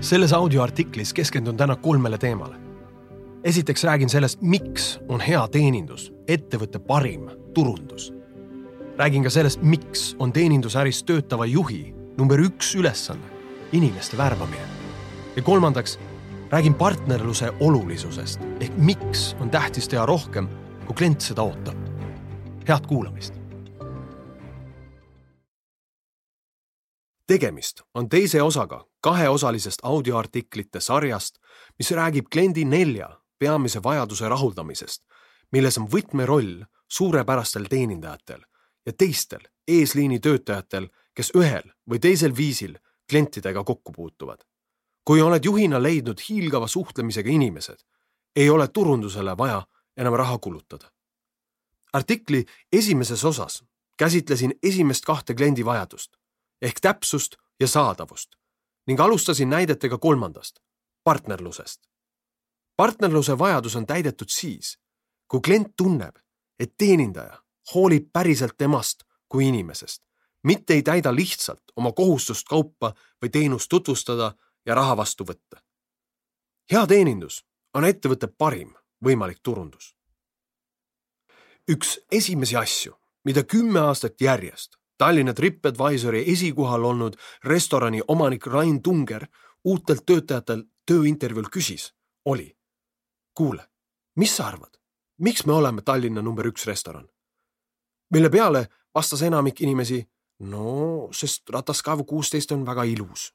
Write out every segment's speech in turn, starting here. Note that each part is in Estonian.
selles audioartiklis keskendun täna kolmele teemale. esiteks räägin sellest, miks on hea teenindus ettevõtte parim turundus. räägin ka sellest, miks on teenindusäris töötava juhi number üks ülesanne inimeste värbamine. ja kolmandaks räägin partnerluse olulisusest ehk miks on tähtis teha rohkem, kui klient seda ootab. head kuulamist tegemist on teise osaga kaheosalisest audioartiklite sarjast, mis räägib kliendi nelja peamise vajaduse rahuldamisest, milles on võtmeroll suurepärastel teenindajatel ja teistel eesliini töötajatel, kes ühel või teisel viisil klientidega kokku puutuvad. kui oled juhina leidnud hiilgava suhtlemisega inimesed, ei ole turundusele vaja enam raha kulutada. artikli esimeses osas käsitlesin esimest kahte kliendi vajadust ehk täpsust ja saadavust ning alustasin näidetega kolmandast, partnerlusest. partnerluse vajadus on täidetud siis, kui klient tunneb, et teenindaja hoolib päriselt temast kui inimesest, mitte ei täida lihtsalt oma kohustust kaupa või teenust tutvustada ja raha vastu võtta. hea teenindus on ettevõtte parim võimalik turundus. üks esimesi asju, mida kümme aastat järjest Tallinna Tripadvisori esikohal olnud restorani omanik Rain Tunger uutelt töötajatelt tööintervjuul küsis, oli. kuule, mis sa arvad, miks me oleme Tallinna number üks restoran? mille peale vastas enamik inimesi, no sest Rataskaevu kuusteist on väga ilus.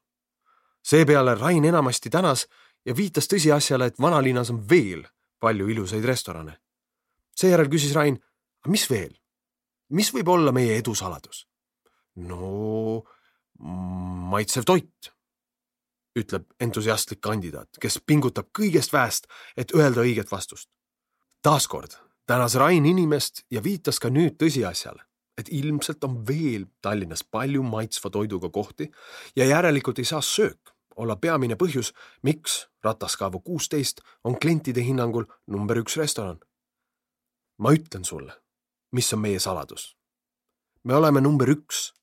seepeale Rain enamasti tänas ja viitas tõsiasjale, et vanalinnas on veel palju ilusaid restorane. seejärel küsis Rain, mis veel? mis võib olla meie edu saladus? No maitsev toit, ütleb entusiastlik kandidaat, kes pingutab kõigest väest, et öelda õiget vastust. taaskord tänas Rain inimest ja viitas ka nüüd tõsiasjale, et ilmselt on veel Tallinnas palju maitsva toiduga kohti ja järelikult ei saa söök olla peamine põhjus, miks Rataskaevu kuusteist on klientide hinnangul number üks restoran. ma ütlen sulle, mis on meie saladus. me oleme number üks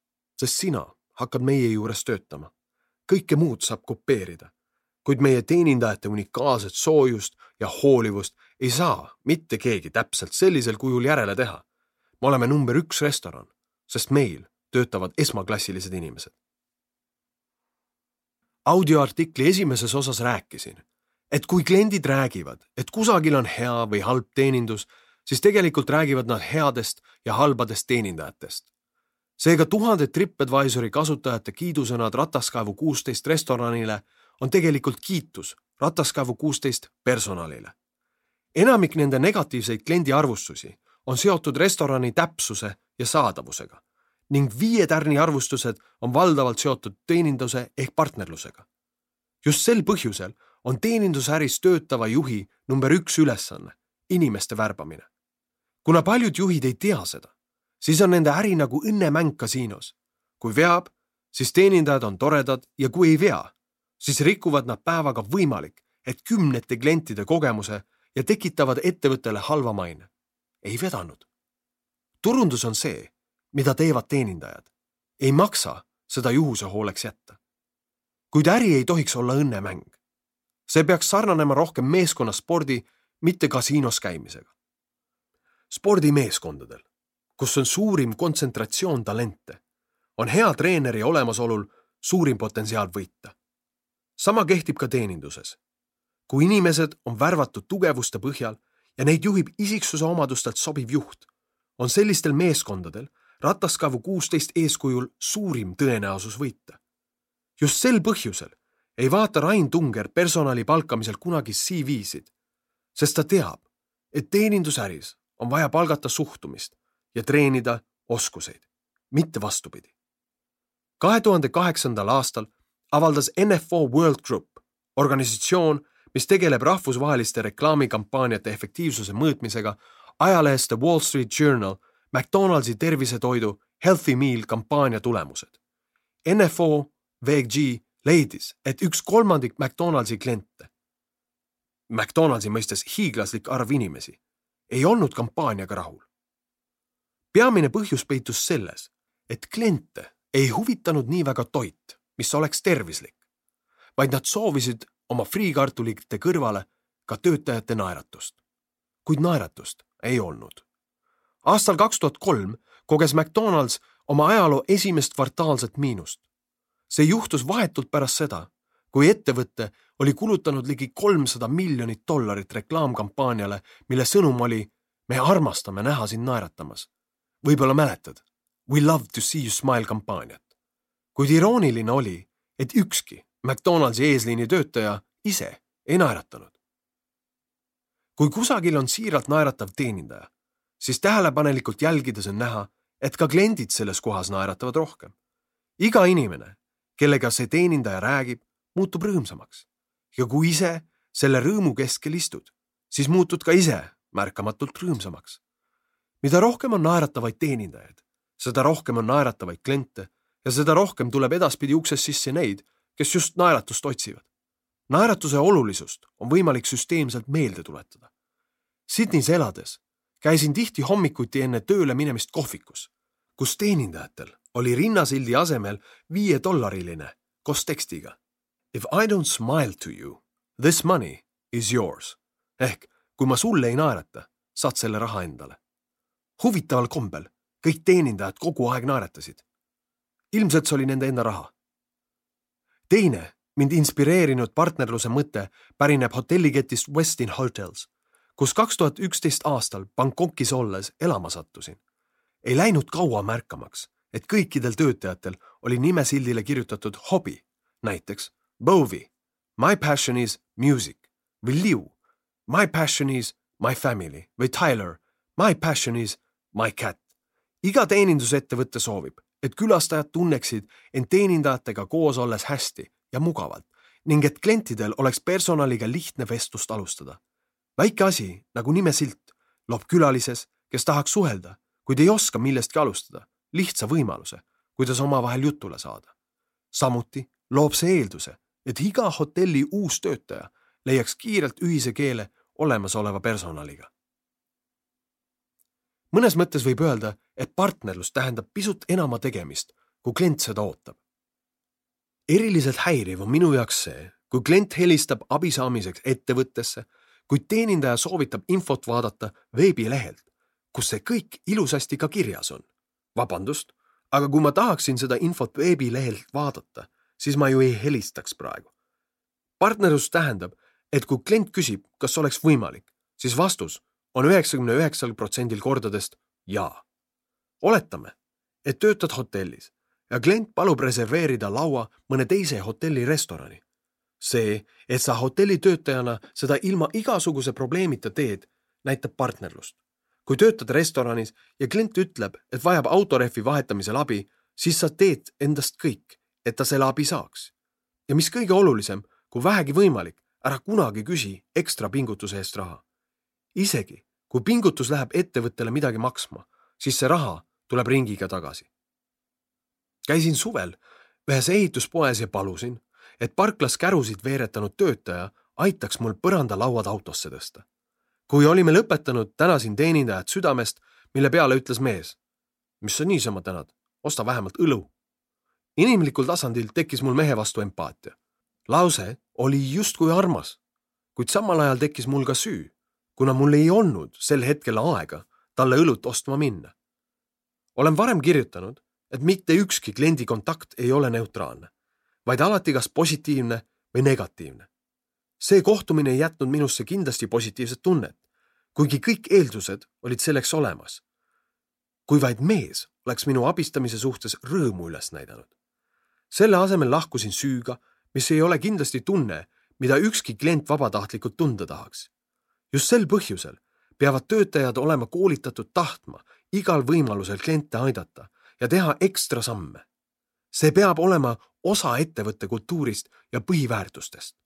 sest sina hakkad meie juures töötama. kõike muud saab kopeerida, kuid meie teenindajate unikaalset soojust ja hoolivust ei saa mitte keegi täpselt sellisel kujul järele teha. me oleme number üks restoran, sest meil töötavad esmaklassilised inimesed. audioartikli esimeses osas rääkisin, et kui kliendid räägivad, et kusagil on hea või halb teenindus, siis tegelikult räägivad nad headest ja halbadest teenindajatest seega tuhanded Tripadvisori kasutajate kiidusõnad Rataskaevu kuusteist restoranile on tegelikult kiitus Rataskaevu kuusteist personalile. enamik nende negatiivseid kliendiarvustusi on seotud restorani täpsuse ja saadavusega ning viie tärni arvustused on valdavalt seotud teeninduse ehk partnerlusega. just sel põhjusel on teenindusäris töötava juhi number üks ülesanne inimeste värbamine. kuna paljud juhid ei tea seda, siis on nende äri nagu õnnemäng kasiinos. kui veab, siis teenindajad on toredad ja kui ei vea, siis rikuvad nad päevaga võimalik, et kümnete klientide kogemuse ja tekitavad ettevõttele halva maine. ei vedanud. turundus on see, mida teevad teenindajad. ei maksa seda juhuse hooleks jätta. kuid äri ei tohiks olla õnnemäng. see peaks sarnanema rohkem meeskonnaspordi, mitte kasiinos käimisega. spordimeeskondadel kus on suurim kontsentratsioon talente, on hea treeneri olemasolul suurim potentsiaal võita. sama kehtib ka teeninduses. kui inimesed on värvatud tugevuste põhjal ja neid juhib isiksuse omadustelt sobiv juht, on sellistel meeskondadel Rataskaevu kuusteist eeskujul suurim tõenäosus võita. just sel põhjusel ei vaata Rain Tunger personali palkamisel kunagi CV-sid, sest ta teab, et teenindusäris on vaja palgata suhtumist, ja treenida oskuseid, mitte vastupidi. kahe tuhande kaheksandal aastal avaldas NFO World Group, organisatsioon, mis tegeleb rahvusvaheliste reklaamikampaaniate efektiivsuse mõõtmisega, ajalehes The Wall Street Journal McDonaldsi tervisetoidu Healthy Meal kampaania tulemused. NFO VG leidis, et üks kolmandik McDonaldsi kliente, McDonaldsi mõistes hiiglaslik arv inimesi, ei olnud kampaaniaga rahul peamine põhjus peitus selles, et kliente ei huvitanud nii väga toit, mis oleks tervislik, vaid nad soovisid oma friikartulite kõrvale ka töötajate naeratust. kuid naeratust ei olnud. aastal kaks tuhat kolm koges McDonalds oma ajaloo esimest kvartaalset miinust. see juhtus vahetult pärast seda, kui ettevõte oli kulutanud ligi kolmsada miljonit dollarit reklaamkampaaniale, mille sõnum oli me armastame näha sind naeratamas. Võib-olla mäletad We love to see you smile kampaaniat. kuid irooniline oli, et ükski McDonaldsi eesliini töötaja ise ei naeratanud. kui kusagil on siiralt naeratav teenindaja, siis tähelepanelikult jälgides on näha, et ka kliendid selles kohas naeratavad rohkem. iga inimene, kellega see teenindaja räägib, muutub rõõmsamaks ja kui ise selle rõõmu keskel istud, siis muutud ka ise märkamatult rõõmsamaks. Mida rohkem on naeratavaid teenindajaid, seda rohkem on naeratavaid kliente ja seda rohkem tuleb edaspidi uksest sisse neid, kes just naeratust otsivad. naeratuse olulisust on võimalik süsteemselt meelde tuletada. Sydneys elades käisin tihti hommikuti enne tööle minemist kohvikus, kus teenindajatel oli rinnasildi asemel viiedollariline koos tekstiga If I don't smile to you, this money is yours. ehk kui ma sulle ei naerata, saad selle raha endale. Huvitaval kombel kõik teenindajad kogu aeg naeratasid. ilmselt see oli nende enda raha. teine mind inspireerinud partnerluse mõte pärineb hotelliketist Westin Hotels, kus kaks tuhat üksteist aastal Bangkokis olles elama sattusin. ei läinud kaua märkamaks, et kõikidel töötajatel oli nimesildile kirjutatud hobi, näiteks Bovi, my passion is music või Liu, my passion is my family või Tyler, my passion is my cat. iga teenindusettevõte soovib, et külastajad tunneksid end teenindajatega koos olles hästi ja mugavalt ning et klientidel oleks personaliga lihtne vestlust alustada. väike asi nagu nimesilt loob külalises, kes tahaks suhelda, kuid ei oska millestki alustada, lihtsa võimaluse, kuidas omavahel jutule saada. samuti loob see eelduse, et iga hotelli uus töötaja leiaks kiirelt ühise keele olemasoleva personaliga. Mõnes mõttes võib öelda, et partnerlus tähendab pisut enama tegemist, kui klient seda ootab. eriliselt häiriv on minu jaoks see, kui klient helistab abi saamiseks ettevõttesse, kuid teenindaja soovitab infot vaadata veebilehelt, kus see kõik ilusasti ka kirjas on. vabandust, aga kui ma tahaksin seda infot veebilehelt vaadata siis ma ju ei helistaks praegu. partnerlus tähendab, et kui klient küsib, kas oleks võimalik, siis vastus on üheksakümne üheksal protsendil kordadest jaa. oletame, et töötad hotellis ja klient palub reserveerida laua mõne teise hotelli restorani. see, et sa hotellitöötajana seda ilma igasuguse probleemita teed, näitab partnerlust. kui töötad restoranis ja klient ütleb, et vajab autorehvi vahetamisel abi, siis sa teed endast kõik, et ta selle abi saaks. ja mis kõige olulisem, kui vähegi võimalik, ära kunagi küsi ekstra pingutuse eest raha. Isegi kui pingutus läheb ettevõttele midagi maksma, siis see raha tuleb ringiga tagasi. käisin suvel ühes ehituspoes ja palusin, et parklas kärusid veeretanud töötaja aitaks mul põrandalauad autosse tõsta. kui olime lõpetanud, tänasin teenindajat südamest, mille peale ütles mees. mis sa niisama tänad, osta vähemalt õlu inimlikul tasandil tekkis mul mehe vastu empaatia. lause oli justkui armas, kuid samal ajal tekkis mul ka süü, kuna mul ei olnud sel hetkel aega talle õlut ostma minna. olen varem kirjutanud, et mitte ükski kliendi kontakt ei ole neutraalne, vaid alati kas positiivne või negatiivne. see kohtumine ei jätnud minusse kindlasti positiivset tunnet, kuigi kõik eeldused olid selleks olemas. kui vaid mees oleks minu abistamise suhtes rõõmu üles näidanud selle asemel lahkusin süüga, mis ei ole kindlasti tunne, mida ükski klient vabatahtlikult tunda tahaks. Just sel põhjusel peavad töötajad olema koolitatud tahtma igal võimalusel kliente aidata ja teha ekstra samme. see peab olema osa ettevõtte kultuurist ja põhiväärtustest.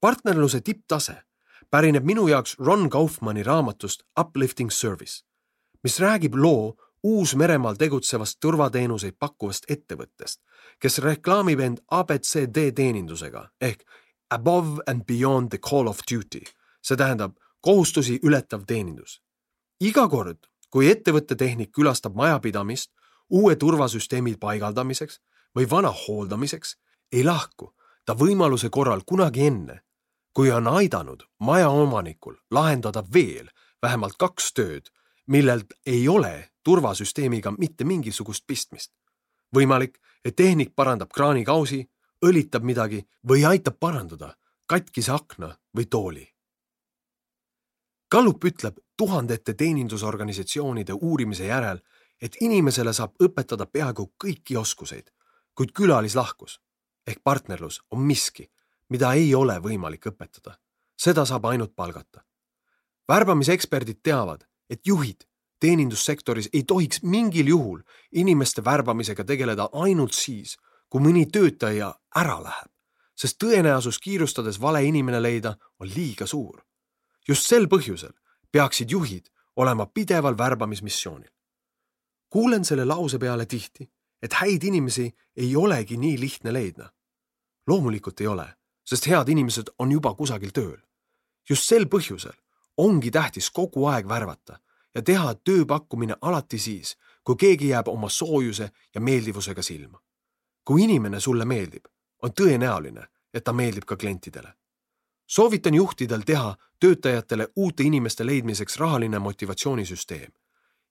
partnerluse tipptase pärineb minu jaoks Ron Kaufmanni raamatust Uplifting Service, mis räägib loo Uus-Meremaal tegutsevast turvateenuseid pakkuvast ettevõttest, kes reklaamib end abcd teenindusega ehk above and beyond the call of duty, see tähendab kohustusi ületav teenindus. iga kord, kui ettevõtte tehnik külastab majapidamist uue turvasüsteemi paigaldamiseks või vana hooldamiseks, ei lahku ta võimaluse korral kunagi enne, kui on aidanud majaomanikul lahendada veel vähemalt kaks tööd, millel ei ole turvasüsteemiga mitte mingisugust pistmist. võimalik, et tehnik parandab kraanikausi, õlitab midagi või aitab parandada katkise akna või tooli. Gallup ütleb tuhandete teenindusorganisatsioonide uurimise järel, et inimesele saab õpetada peaaegu kõiki oskuseid, kuid külalis lahkus ehk partnerlus on miski, mida ei ole võimalik õpetada. seda saab ainult palgata. värbamiseksperdid teavad, et juhid teenindussektoris ei tohiks mingil juhul inimeste värbamisega tegeleda ainult siis, kui mõni töötaja ära läheb, sest tõenäosus kiirustades vale inimene leida on liiga suur. just sel põhjusel peaksid juhid olema pideval värbamismissioonil. kuulen selle lause peale tihti, et häid inimesi ei olegi nii lihtne leida. loomulikult ei ole, sest head inimesed on juba kusagil tööl. just sel põhjusel ongi tähtis kogu aeg värvata ja teha tööpakkumine alati siis, kui keegi jääb oma soojuse ja meeldivusega silma. Kui inimene sulle meeldib, on tõenäoline, et ta meeldib ka klientidele. soovitan juhtidel teha töötajatele uute inimeste leidmiseks rahaline motivatsioonisüsteem.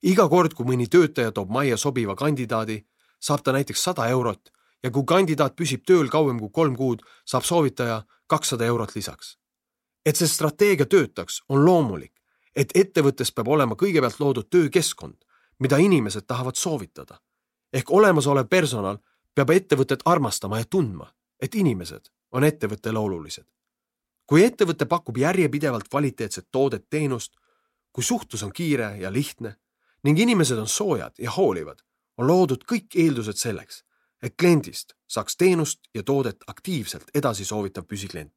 iga kord, kui mõni töötaja toob majja sobiva kandidaadi, saab ta näiteks sada eurot ja kui kandidaat püsib tööl kauem kui kolm kuud, saab soovitaja kakssada eurot lisaks. et see strateegia töötaks, on loomulik, et ettevõttes peab olema kõigepealt loodud töökeskkond, mida inimesed tahavad soovitada. ehk olemasolev personal peab ettevõtet armastama ja tundma, et inimesed on ettevõttele olulised. kui ettevõte pakub järjepidevalt kvaliteetset toodet-teenust, kui suhtlus on kiire ja lihtne ning inimesed on soojad ja hoolivad, on loodud kõik eeldused selleks, et kliendist saaks teenust ja toodet aktiivselt edasi soovitav püsiklient.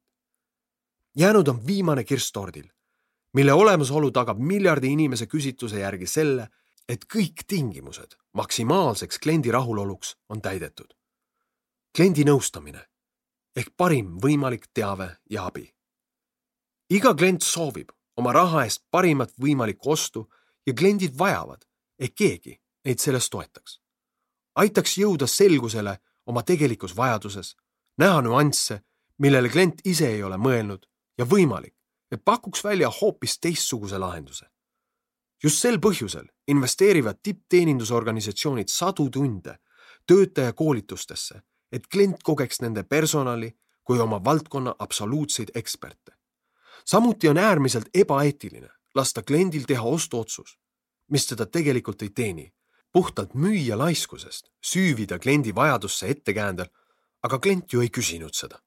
jäänud on viimane kirss tordil mille olemasolu tagab miljardi inimese küsitluse järgi selle, et kõik tingimused maksimaalseks kliendi rahuloluks on täidetud. kliendi nõustamine ehk parim võimalik teave ja abi. iga klient soovib oma raha eest parimat võimalikku ostu ja kliendid vajavad, et keegi neid selles toetaks. aitaks jõuda selgusele oma tegelikus vajaduses, näha nüansse, millele klient ise ei ole mõelnud ja võimalik, et pakuks välja hoopis teistsuguse lahenduse. Just sel põhjusel investeerivad tippteenindusorganisatsioonid sadu tunde töötajakoolitustesse, et klient kogeks nende personali kui oma valdkonna absoluutseid eksperte. samuti on äärmiselt ebaeetiline lasta kliendil teha ostuotsus, mis teda tegelikult ei teeni, puhtalt müüja laiskusest süüvida kliendi vajadusse ettekäändel, aga klient ju ei küsinud seda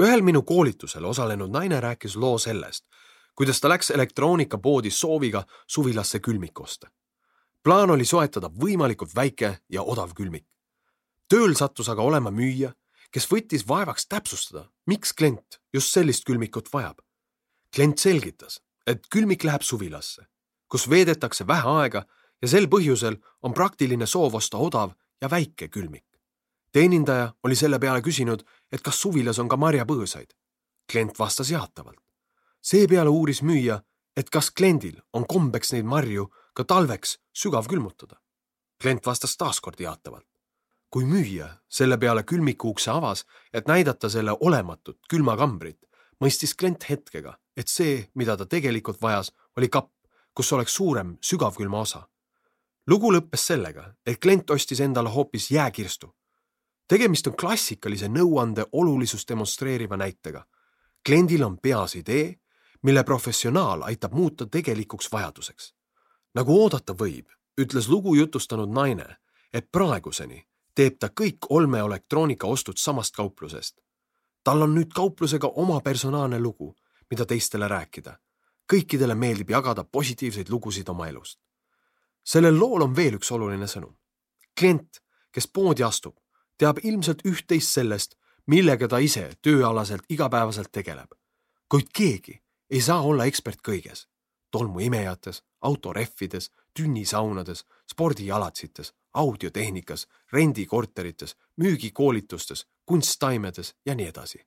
ühel minu koolitusel osalenud naine rääkis loo sellest, kuidas ta läks elektroonikapoodi sooviga suvilasse külmik osta. plaan oli soetada võimalikult väike ja odav külmik. tööl sattus aga olema müüja, kes võttis vaevaks täpsustada, miks klient just sellist külmikut vajab. klient selgitas, et külmik läheb suvilasse, kus veedetakse vähe aega ja sel põhjusel on praktiline soov osta odav ja väike külmik teenindaja oli selle peale küsinud, et kas suvilas on ka marjapõõsaid. klient vastas jaatavalt. Seepeale uuris müüja, et kas kliendil on kombeks neid marju ka talveks sügavkülmutada. klient vastas taaskord jaatavalt. kui müüja selle peale külmiku ukse avas, et näidata selle olematut külmakambrit, mõistis klient hetkega, et see, mida ta tegelikult vajas, oli kapp, kus oleks suurem sügavkülma osa. lugu lõppes sellega, et klient ostis endale hoopis jääkirstu tegemist on klassikalise nõuande olulisust demonstreeriva näitega. kliendil on peas idee, mille professionaal aitab muuta tegelikuks vajaduseks. nagu oodata võib, ütles lugu jutustanud naine, et praeguseni teeb ta kõik olmeelektroonika ostud samast kauplusest. tal on nüüd kauplusega oma personaalne lugu, mida teistele rääkida. kõikidele meeldib jagada positiivseid lugusid oma elust. sellel lool on veel üks oluline sõnum. klient, kes poodi astub, teab ilmselt üht-teist sellest, millega ta ise tööalaselt igapäevaselt tegeleb. kuid keegi ei saa olla ekspert kõiges. tolmuimejates, autorehvides, tünnisaunades, spordijalatsites, audiotehnikas, rendikorterites, müügikoolitustes, kunsttaimedes ja nii edasi.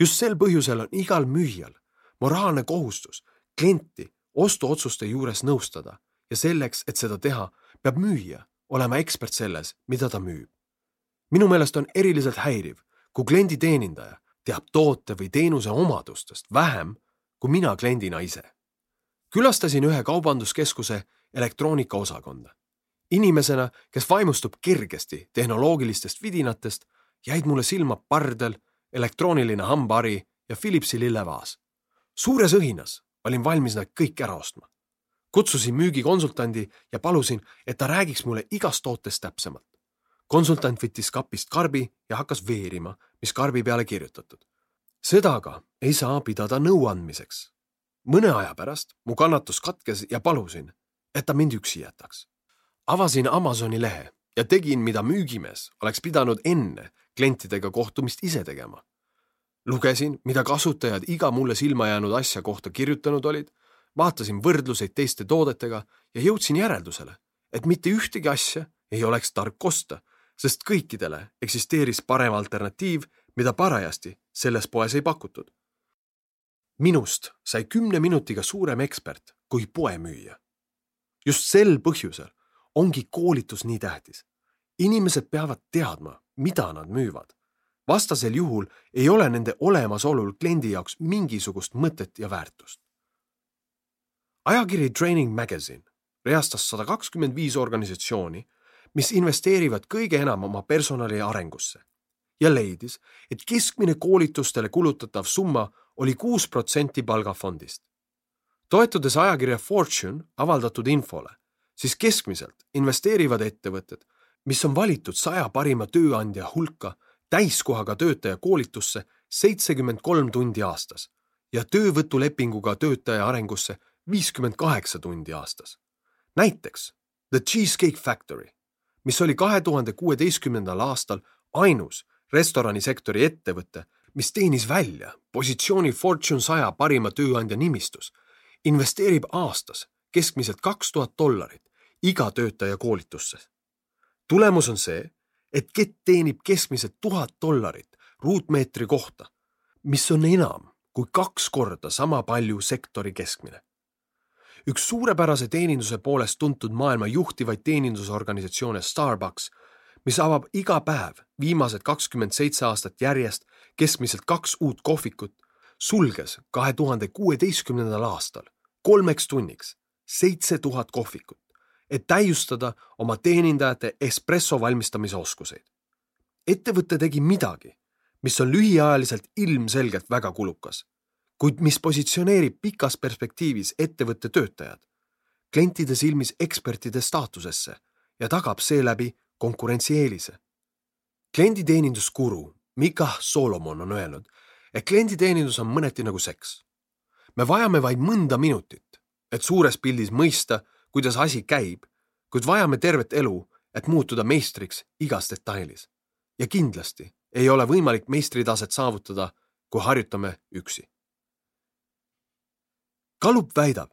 just sel põhjusel on igal müüjal moraalne kohustus klienti ostuotsuste juures nõustada ja selleks, et seda teha, peab müüja olema ekspert selles, mida ta müüb minu meelest on eriliselt häiriv, kui klienditeenindaja teab toote või teenuse omadustest vähem kui mina kliendina ise. külastasin ühe kaubanduskeskuse elektroonikaosakonda. inimesena, kes vaimustub kergesti tehnoloogilistest vidinatest, jäid mulle silma pardel, elektrooniline hambahari ja Philipsi lillevaas. suures õhinas olin valmis nad kõik ära ostma. kutsusin müügikonsultandi ja palusin, et ta räägiks mulle igast tootest täpsemalt konsultant võttis kapist karbi ja hakkas veerima, mis karbi peale kirjutatud. Seda aga ei saa pidada nõuandmiseks. mõne aja pärast mu kannatus katkes ja palusin, et ta mind üksi jätaks. avasin Amazoni lehe ja tegin, mida müügimees oleks pidanud enne klientidega kohtumist ise tegema. lugesin, mida kasutajad iga mulle silma jäänud asja kohta kirjutanud olid, vaatasin võrdluseid teiste toodetega ja jõudsin järeldusele, et mitte ühtegi asja ei oleks tark osta sest kõikidele eksisteeris parem alternatiiv, mida parajasti selles poes ei pakutud. minust sai kümne minutiga suurem ekspert kui poemüüja. just sel põhjusel ongi koolitus nii tähtis. inimesed peavad teadma, mida nad müüvad. vastasel juhul ei ole nende olemasolul kliendi jaoks mingisugust mõtet ja väärtust. ajakiri Training Magazine reastas sada kakskümmend viis organisatsiooni mis investeerivad kõige enam oma personali arengusse ja leidis, et keskmine koolitustele kulutatav summa oli kuus protsenti palgafondist. toetudes ajakirja Fortune avaldatud infole, siis keskmiselt investeerivad ettevõtted, mis on valitud saja parima tööandja hulka täiskohaga töötaja koolitusse seitsekümmend kolm tundi aastas ja töövõtulepinguga töötaja arengusse viiskümmend kaheksa tundi aastas. näiteks The Cheesecake Factory mis oli kahe tuhande kuueteistkümnendal aastal ainus restoranisektori ettevõte, mis teenis välja positsiooni Fortune saja parima tööandja nimistus, investeerib aastas keskmiselt kaks tuhat dollarit iga töötaja koolitusse. tulemus on see, et kett teenib keskmiselt tuhat dollarit ruutmeetri kohta, mis on enam kui kaks korda sama palju sektori keskmine üks suurepärase teeninduse poolest tuntud maailma juhtivaid teenindusorganisatsioone Starbucks, mis avab iga päev viimased kakskümmend seitse aastat järjest keskmiselt kaks uut kohvikut, sulges kahe tuhande kuueteistkümnendal aastal kolmeks tunniks seitse tuhat kohvikut, et täiustada oma teenindajate espresso valmistamise oskuseid. ettevõte tegi midagi, mis on lühiajaliselt ilmselgelt väga kulukas kuid mis positsioneerib pikas perspektiivis ettevõtte töötajad klientide silmis ekspertide staatusesse ja tagab seeläbi konkurentsieelise. klienditeeninduskuru Mikah Solomon on öelnud, et klienditeenindus on mõneti nagu seks. me vajame vaid mõnda minutit, et suures pildis mõista, kuidas asi käib, kuid vajame tervet elu, et muutuda meistriks igas detailis. ja kindlasti ei ole võimalik meistritaset saavutada, kui harjutame üksi Kalup väidab,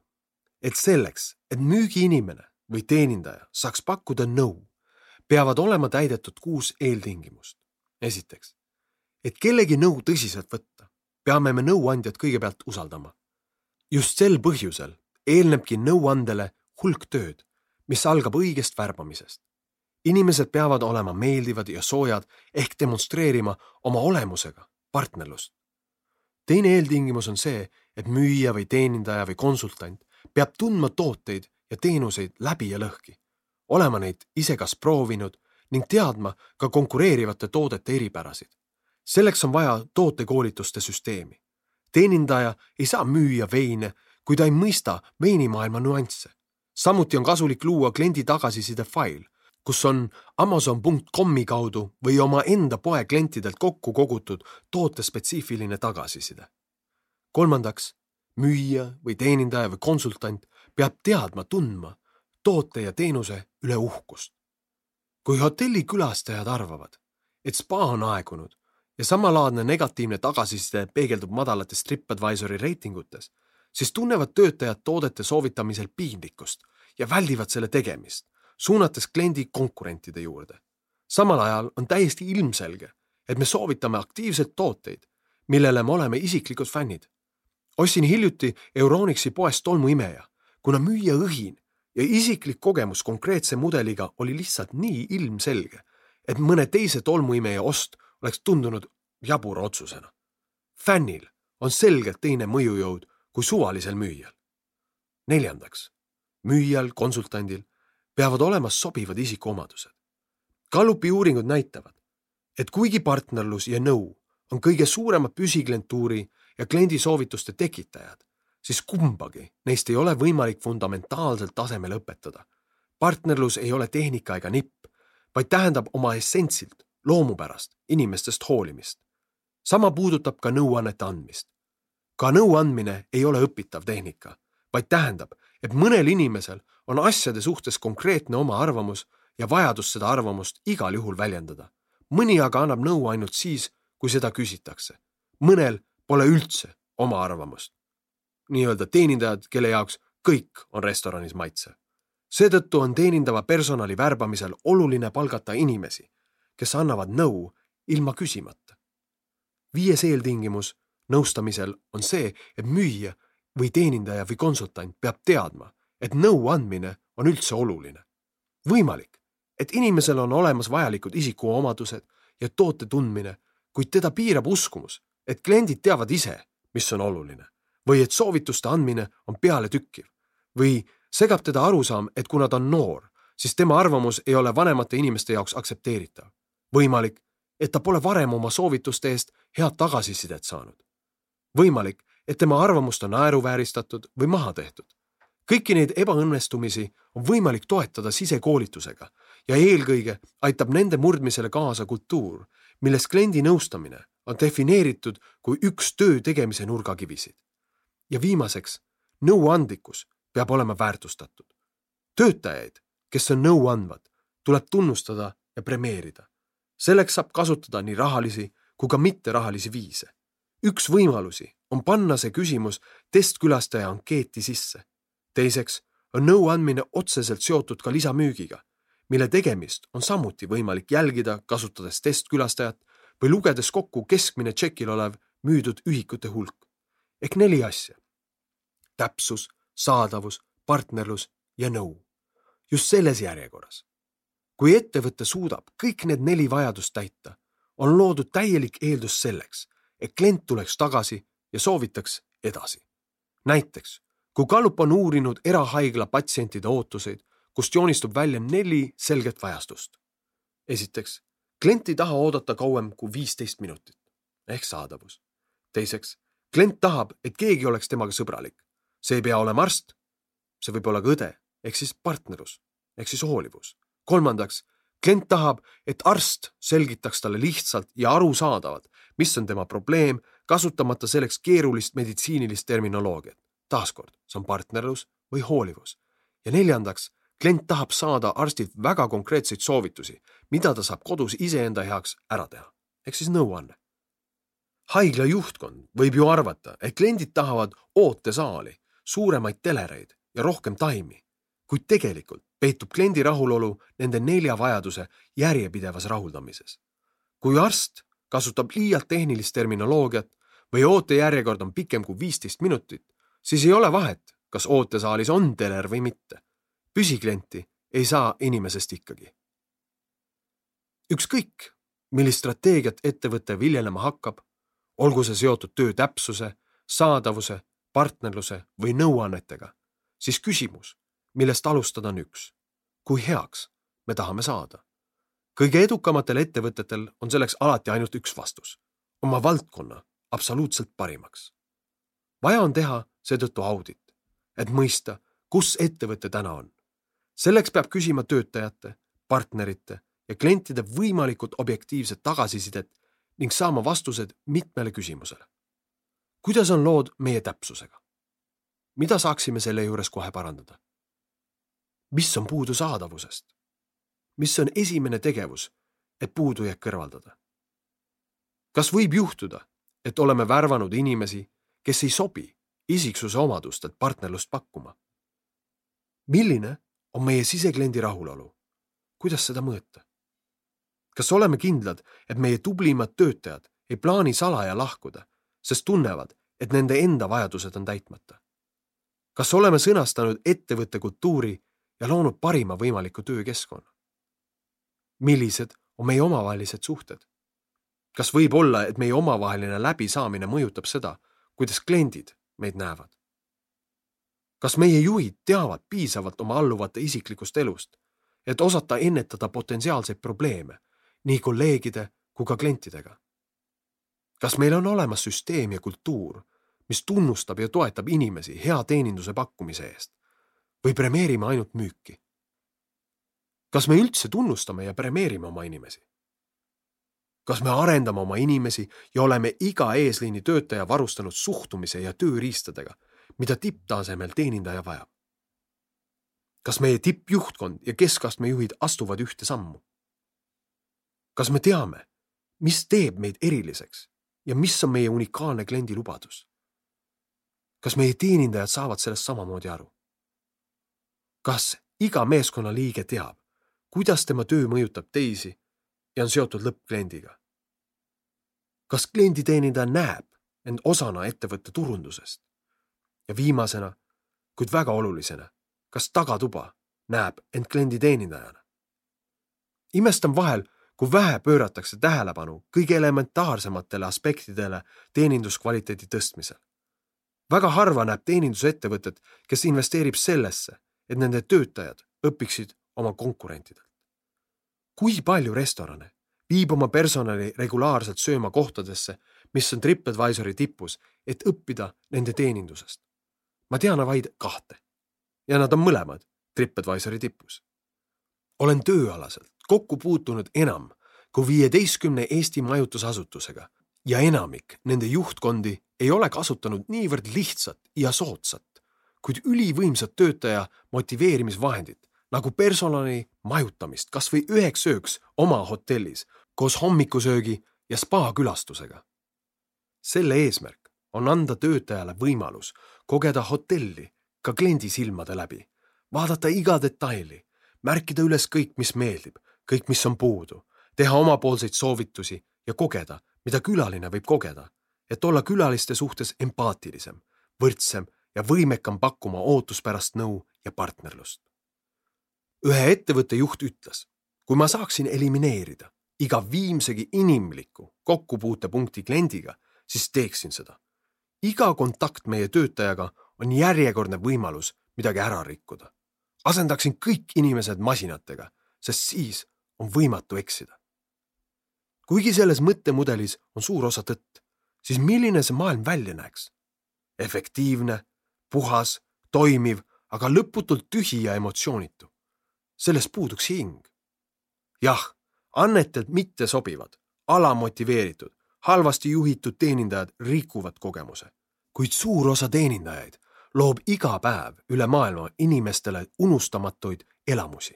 et selleks, et müügiinimene või teenindaja saaks pakkuda nõu, peavad olema täidetud kuus eeltingimust. esiteks, et kellegi nõu tõsiselt võtta, peame me nõuandjat kõigepealt usaldama. just sel põhjusel eelnebki nõuandele hulk tööd, mis algab õigest värbamisest. inimesed peavad olema meeldivad ja soojad ehk demonstreerima oma olemusega partnerlust. teine eeltingimus on see, et müüja või teenindaja või konsultant peab tundma tooteid ja teenuseid läbi ja lõhki, olema neid ise kas proovinud ning teadma ka konkureerivate toodete eripärasid. selleks on vaja tootekoolituste süsteemi. teenindaja ei saa müüa veine, kui ta ei mõista veinimaailma nüansse. samuti on kasulik luua kliendi tagasiside fail, kus on Amazon.comi kaudu või omaenda poe klientidelt kokku kogutud tootespetsiifiline tagasiside kolmandaks, müüja või teenindaja või konsultant peab teadma, tundma toote ja teenuse üle uhkust. kui hotellikülastajad arvavad, et spa on aegunud ja samalaadne negatiivne tagasiside peegeldub madalates TripAdvisori reitingutes, siis tunnevad töötajad toodete soovitamisel piinlikkust ja väldivad selle tegemist, suunates kliendi konkurentide juurde. samal ajal on täiesti ilmselge, et me soovitame aktiivselt tooteid, millele me oleme isiklikud fännid ostsin hiljuti Euronixi poest tolmuimeja, kuna müüja õhin ja isiklik kogemus konkreetse mudeliga oli lihtsalt nii ilmselge, et mõne teise tolmuimeja ost oleks tundunud jabura otsusena. fännil on selgelt teine mõjujõud kui suvalisel müüjal. neljandaks, müüjal, konsultandil peavad olema sobivad isikuomadused. Gallupi uuringud näitavad, et kuigi partnerlus ja nõu on kõige suurema püsiklientuuri ja kliendi soovituste tekitajad, siis kumbagi neist ei ole võimalik fundamentaalsel tasemel õpetada. partnerlus ei ole tehnika ega nipp, vaid tähendab oma essentsilt, loomupärast, inimestest hoolimist. sama puudutab ka nõuannete andmist. ka nõuandmine ei ole õpitav tehnika, vaid tähendab, et mõnel inimesel on asjade suhtes konkreetne oma arvamus ja vajadus seda arvamust igal juhul väljendada. mõni aga annab nõu ainult siis, kui seda küsitakse. mõnel pole üldse oma arvamust. Nii-öelda teenindajad, kelle jaoks kõik on restoranis maitsev. seetõttu on teenindava personali värbamisel oluline palgata inimesi, kes annavad nõu ilma küsimata. viies eeltingimus nõustamisel on see, et müüja või teenindaja või konsultant peab teadma, et nõu andmine on üldse oluline. võimalik, et inimesel on olemas vajalikud isikuomadused ja toote tundmine, kuid teda piirab uskumus, et kliendid teavad ise, mis on oluline või et soovituste andmine on pealetükkiv või segab teda arusaam, et kuna ta on noor, siis tema arvamus ei ole vanemate inimeste jaoks aktsepteeritav. võimalik, et ta pole varem oma soovituste eest head tagasisidet saanud. võimalik, et tema arvamust on naeruvääristatud või maha tehtud. kõiki neid ebaõnnestumisi on võimalik toetada sisekoolitusega ja eelkõige aitab nende murdmisele kaasa kultuur, milles kliendi nõustamine on defineeritud kui üks töö tegemise nurgakivisid. Ja viimaseks, nõuandlikkus peab olema väärtustatud. töötajaid, kes on nõuandvad, tuleb tunnustada ja premeerida. selleks saab kasutada nii rahalisi kui ka mitterahalisi viise. üks võimalusi on panna see küsimus testkülastaja ankeeti sisse. teiseks on nõuandmine otseselt seotud ka lisamüügiga, mille tegemist on samuti võimalik jälgida, kasutades testkülastajat või lugedes kokku keskmine tšekil olev müüdud ühikute hulk. Ehk neli asja. täpsus, saadavus, partnerlus ja nõu. just selles järjekorras. kui ettevõte suudab kõik need neli vajadust täita, on loodud täielik eeldus selleks, et klient tuleks tagasi ja soovitaks edasi. näiteks, kui Gallup on uurinud erahaigla patsientide ootuseid, kust joonistub välja neli selget vajastust. esiteks, klient ei taha oodata kauem kui viisteist minutit ehk saadavus. teiseks, klient tahab, et keegi oleks temaga sõbralik. see ei pea olema arst. see võib olla ka õde ehk siis partnerlus ehk siis hoolivus. kolmandaks, klient tahab, et arst selgitaks talle lihtsalt ja arusaadavalt, mis on tema probleem, kasutamata selleks keerulist meditsiinilist terminoloogiat. taaskord, see on partnerlus või hoolivus. ja neljandaks, klient tahab saada arstilt väga konkreetseid soovitusi, mida ta saab kodus iseenda heaks ära teha, ehk siis nõuanne. Haigla juhtkond võib ju arvata, et kliendid tahavad ootesaali, suuremaid telereid ja rohkem taimi, kuid tegelikult peitub kliendi rahulolu nende nelja vajaduse järjepidevas rahuldamises. kui arst kasutab liialt tehnilist terminoloogiat või ootejärjekord on pikem kui viisteist minutit, siis ei ole vahet, kas ootesaalis on teler või mitte. püsiklienti ei saa inimesest ikkagi ükskõik, millist strateegiat ettevõte viljelema hakkab, olgu see seotud töö täpsuse, saadavuse, partnerluse või nõuannetega, siis küsimus, millest alustada on üks. kui heaks me tahame saada? kõige edukamatel ettevõtetel on selleks alati ainult üks vastus, oma valdkonna absoluutselt parimaks. vaja on teha seetõttu audit, et mõista, kus ettevõte täna on. selleks peab küsima töötajate, partnerite ja klientide võimalikult objektiivset tagasisidet ning saama vastused mitmele küsimusele. kuidas on lood meie täpsusega? mida saaksime selle juures kohe parandada? mis on puudu saadavusest? mis on esimene tegevus, et puudujääk kõrvaldada? kas võib juhtuda, et oleme värvanud inimesi, kes ei sobi isiksuse omadustelt partnerlust pakkuma? milline on meie sisekliendi rahulolu? kuidas seda mõõta? Kas oleme kindlad, et meie tublimad töötajad ei plaani salaja lahkuda, sest tunnevad, et nende enda vajadused on täitmata? kas oleme sõnastanud ettevõtte kultuuri ja loonud parima võimaliku töökeskkonna? millised on meie omavahelised suhted? kas võib olla, et meie omavaheline läbisaamine mõjutab seda, kuidas kliendid meid näevad? kas meie juhid teavad piisavalt oma alluvate isiklikust elust, et osata ennetada potentsiaalseid probleeme nii kolleegide kui ka klientidega? kas meil on olemas süsteem ja kultuur, mis tunnustab ja toetab inimesi hea teeninduse pakkumise eest või premeerime ainult müüki? kas me üldse tunnustame ja premeerime oma inimesi? kas me arendame oma inimesi ja oleme iga eesliini töötaja varustanud suhtumise ja tööriistadega, mida tipptasemel teenindaja vajab? kas meie tippjuhtkond ja keskastme juhid astuvad ühte sammu? Kas me teame, mis teeb meid eriliseks ja mis on meie unikaalne kliendi lubadus? kas meie teenindajad saavad sellest samamoodi aru? kas iga meeskonnaliige teab, kuidas tema töö mõjutab teisi ja on seotud lõppkliendiga? kas klienditeenindaja näeb end osana ettevõtte turundusest? ja viimasena, kuid väga olulisena, kas tagatuba näeb end klienditeenindajana? imestan vahel, kui vähe pööratakse tähelepanu kõige elementaarsematele aspektidele teeninduskvaliteedi tõstmisel. väga harva näeb teenindusettevõtet, kes investeerib sellesse, et nende töötajad õpiksid oma konkurentidelt. kui palju restorane viib oma personali regulaarselt sööma kohtadesse, mis on TripAdvisori tipus, et õppida nende teenindusest? ma tean vaid kahte ja nad on mõlemad TripAdvisori tipus. olen tööalaselt kokku puutunud enam kui viieteistkümne Eesti majutusasutusega ja enamik nende juhtkondi ei ole kasutanud niivõrd lihtsat ja soodsat, kuid ülivõimsat töötaja motiveerimisvahendit nagu personali majutamist kas või üheks ööks oma hotellis koos hommikusöögi ja spa külastusega. selle eesmärk on anda töötajale võimalus kogeda hotelli ka kliendi silmade läbi, vaadata iga detaili, märkida üles kõik, mis meeldib, kõik, mis on puudu, teha omapoolseid soovitusi ja kogeda, mida külaline võib kogeda, et olla külaliste suhtes empaatilisem, võrdsem ja võimekam pakkuma ootuspärast nõu ja partnerlust. ühe ettevõtte juht ütles, kui ma saaksin elimineerida iga viimsegi inimliku kokkupuutepunkti kliendiga, siis teeksin seda. iga kontakt meie töötajaga on järjekordne võimalus midagi ära rikkuda. asendaksin kõik inimesed masinatega, sest siis on võimatu eksida. kuigi selles mõttemudelis on suur osa tõtt, siis milline see maailm välja näeks? efektiivne, puhas, toimiv, aga lõputult tühi ja emotsioonitu. selles puuduks hing. jah, annetelt mitte sobivad, alamotiveeritud, halvasti juhitud teenindajad rikuvad kogemuse, kuid suur osa teenindajaid loob iga päev üle maailma inimestele unustamatuid elamusi.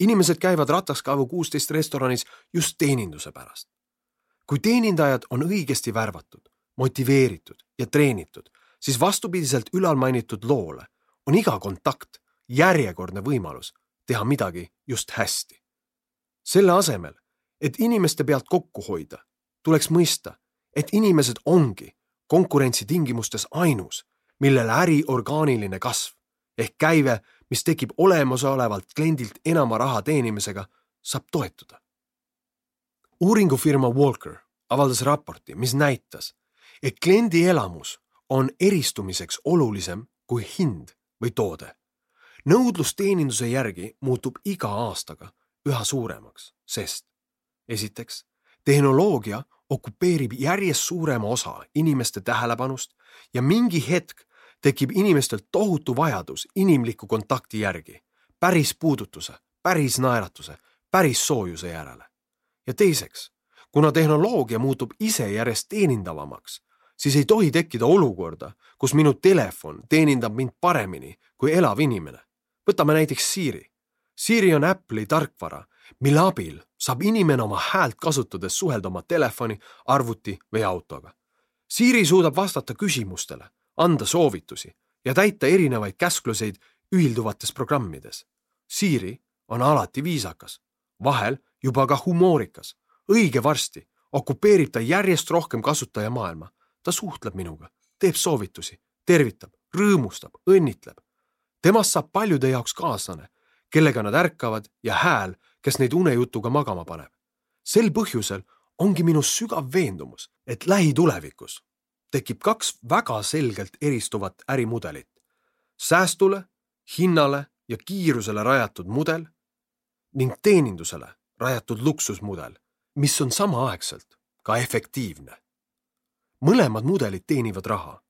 Inimesed käivad Rataskaevu kuusteist restoranis just teeninduse pärast. kui teenindajad on õigesti värvatud, motiveeritud ja treenitud, siis vastupidiselt ülalmainitud loole on iga kontakt järjekordne võimalus teha midagi just hästi. selle asemel, et inimeste pealt kokku hoida, tuleks mõista, et inimesed ongi konkurentsitingimustes ainus, millele äri orgaaniline kasv ehk käive, mis tekib olemasolevalt kliendilt enama raha teenimisega, saab toetuda. uuringufirma Walker avaldas raporti, mis näitas, et kliendi elamus on eristumiseks olulisem kui hind või toode. nõudlus teeninduse järgi muutub iga aastaga üha suuremaks, sest esiteks, tehnoloogia okupeerib järjest suurema osa inimeste tähelepanust ja mingi hetk tekib inimestel tohutu vajadus inimliku kontakti järgi, päris puudutuse, päris naeratuse, päris soojuse järele. ja teiseks, kuna tehnoloogia muutub ise järjest teenindavamaks, siis ei tohi tekkida olukorda, kus minu telefon teenindab mind paremini kui elav inimene. võtame näiteks Siri. Siri on Apple'i tarkvara, mille abil saab inimene oma häält kasutades suhelda oma telefoni, arvuti või autoga. Siri suudab vastata küsimustele, anda soovitusi ja täita erinevaid käskluseid ühilduvates programmides. Siri on alati viisakas, vahel juba ka humoorikas. õige varsti okupeerib ta järjest rohkem kasutajamaailma ta suhtleb minuga, teeb soovitusi, tervitab, rõõmustab, õnnitleb. temast saab paljude jaoks kaaslane, kellega nad ärkavad ja hääl, kes neid unejutuga magama paneb. sel põhjusel ongi minu sügav veendumus, et lähitulevikus tekib kaks väga selgelt eristuvat ärimudelit. säästule, hinnale ja kiirusele rajatud mudel ning teenindusele rajatud luksusmudel, mis on samaaegselt ka efektiivne. mõlemad mudelid teenivad raha,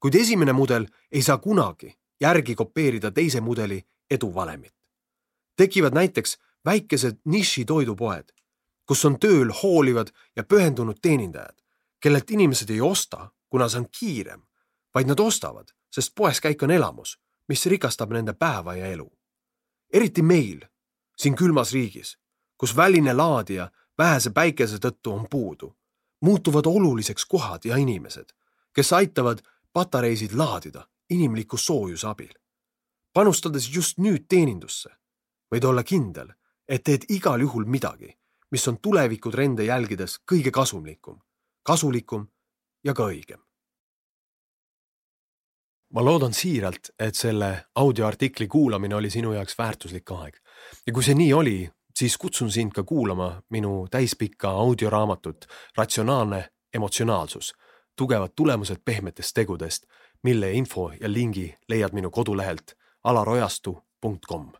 kuid esimene mudel ei saa kunagi järgi kopeerida teise mudeli eduvalemit. tekivad näiteks väikesed nišitoidupoed, kus on tööl hoolivad ja pühendunud teenindajad, kellelt inimesed ei osta, kuna see on kiirem, vaid nad ostavad, sest poes käik on elamus, mis rikastab nende päeva ja elu. eriti meil, siin külmas riigis, kus väline laadija vähese päikese tõttu on puudu, muutuvad oluliseks kohad ja inimesed, kes aitavad patareisid laadida inimliku soojuse abil. panustades just nüüd teenindusse, võid olla kindel, et teed igal juhul midagi, mis on tulevikutrende jälgides kõige kasumlikum, kasulikum ja ka õigem. ma loodan siiralt, et selle audioartikli kuulamine oli sinu jaoks väärtuslik aeg ja kui see nii oli, siis kutsun sind ka kuulama minu täispikka audioraamatut Ratsionaalne emotsionaalsus, tugevad tulemused pehmetest tegudest, mille info ja lingi leiad minu kodulehelt alarojastu.com.